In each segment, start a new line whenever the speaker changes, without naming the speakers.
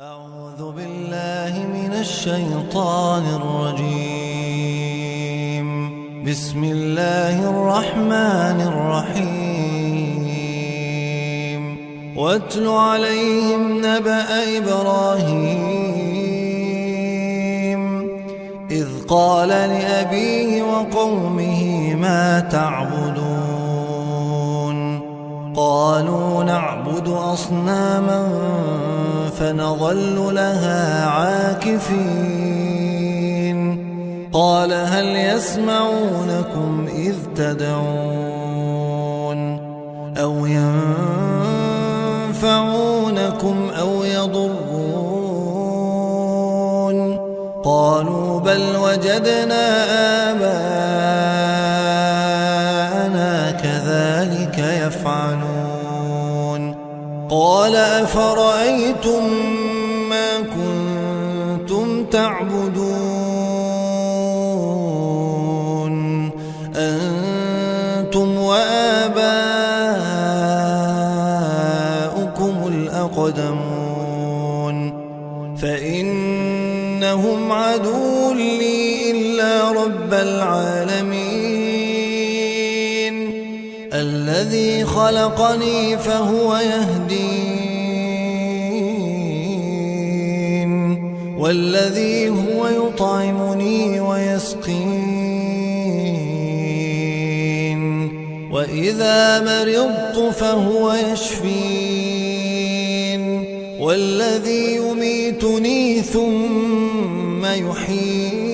أعوذ بالله من الشيطان الرجيم. بسم الله الرحمن الرحيم. واتل عليهم نبأ إبراهيم. إذ قال لأبيه وقومه ما تعبدون. قالوا نعبد أصناما فنظل لها عاكفين. قال هل يسمعونكم إذ تدعون أو ينفعونكم أو يضرون؟ قالوا بل وجدنا آباءنا كذلك يفعلون. قال أفرأيتم ما كنتم تعبدون؟ أنتم وآباؤكم الأقدمون. فإنهم عدو لي إلا رب العالمين. الذي خلقني فهو يهدين والذي هو يطعمني ويسقين وإذا مرضت فهو يشفين والذي يميتني ثم يحيين.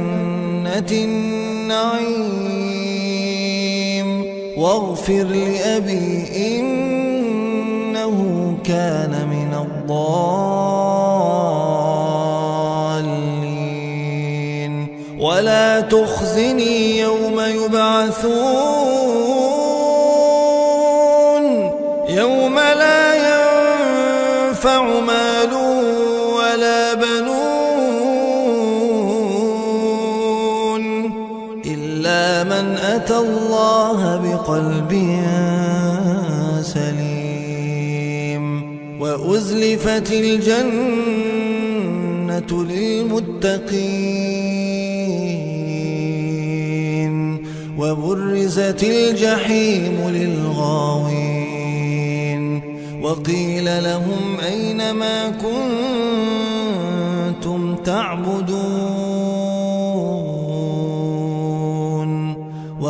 النعيم. واغفر لأبي إنه كان من الضالين. ولا تخزني يوم يبعثون. يوم لا ينفع مال أتى الله بقلب سليم وأزلفت الجنة للمتقين وبرزت الجحيم للغاوين وقيل لهم أين ما كنتم تعبدون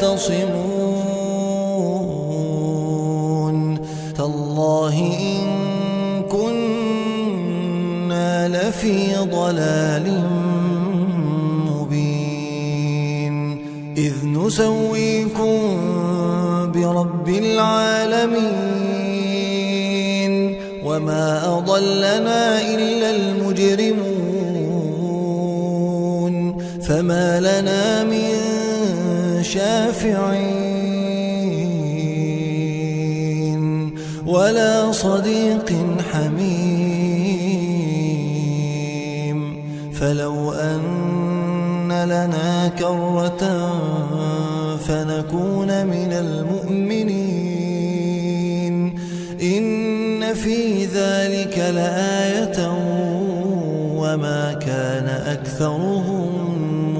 يختصمون تالله إن كنا لفي ضلال مبين. إذ نسويكم برب العالمين. وما أضلنا إلا المجرمون. فما لنا من شافعين ولا صديق حميم. فلو أن لنا كرة فنكون من المؤمنين. إن في ذلك لآية وما كان أكثرهم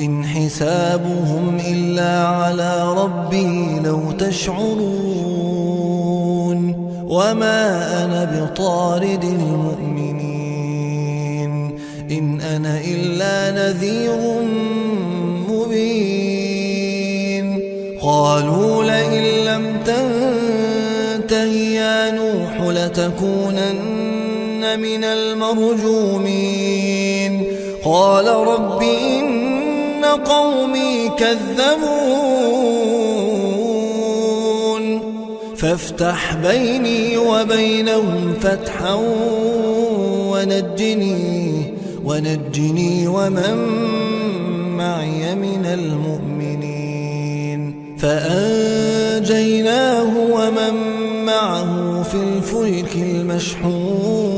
إن حسابهم إلا على ربي لو تشعرون وما أنا بطارد المؤمنين إن أنا إلا نذير مبين قالوا لئن لم تنته يا نوح لتكونن من المرجومين قال رب إن قومي كذبون فافتح بيني وبينهم فتحا ونجني ونجني ومن معي من المؤمنين فأنجيناه ومن معه في الفلك المشحون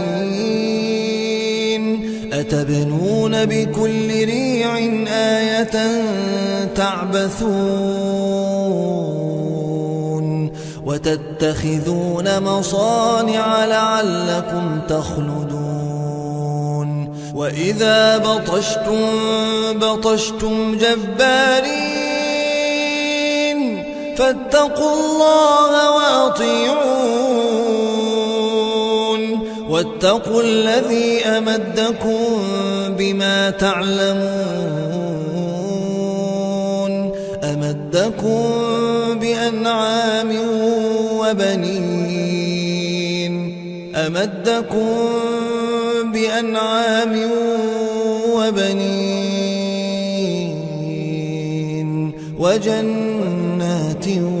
أتبنون بكل ريع آية تعبثون وتتخذون مصانع لعلكم تخلدون وإذا بطشتم بطشتم جبارين فاتقوا الله وأطيعون واتقوا الذي أمدكم بما تعلمون أمدكم بأنعام وبنين أمدكم بأنعام وبنين وجنات وعيون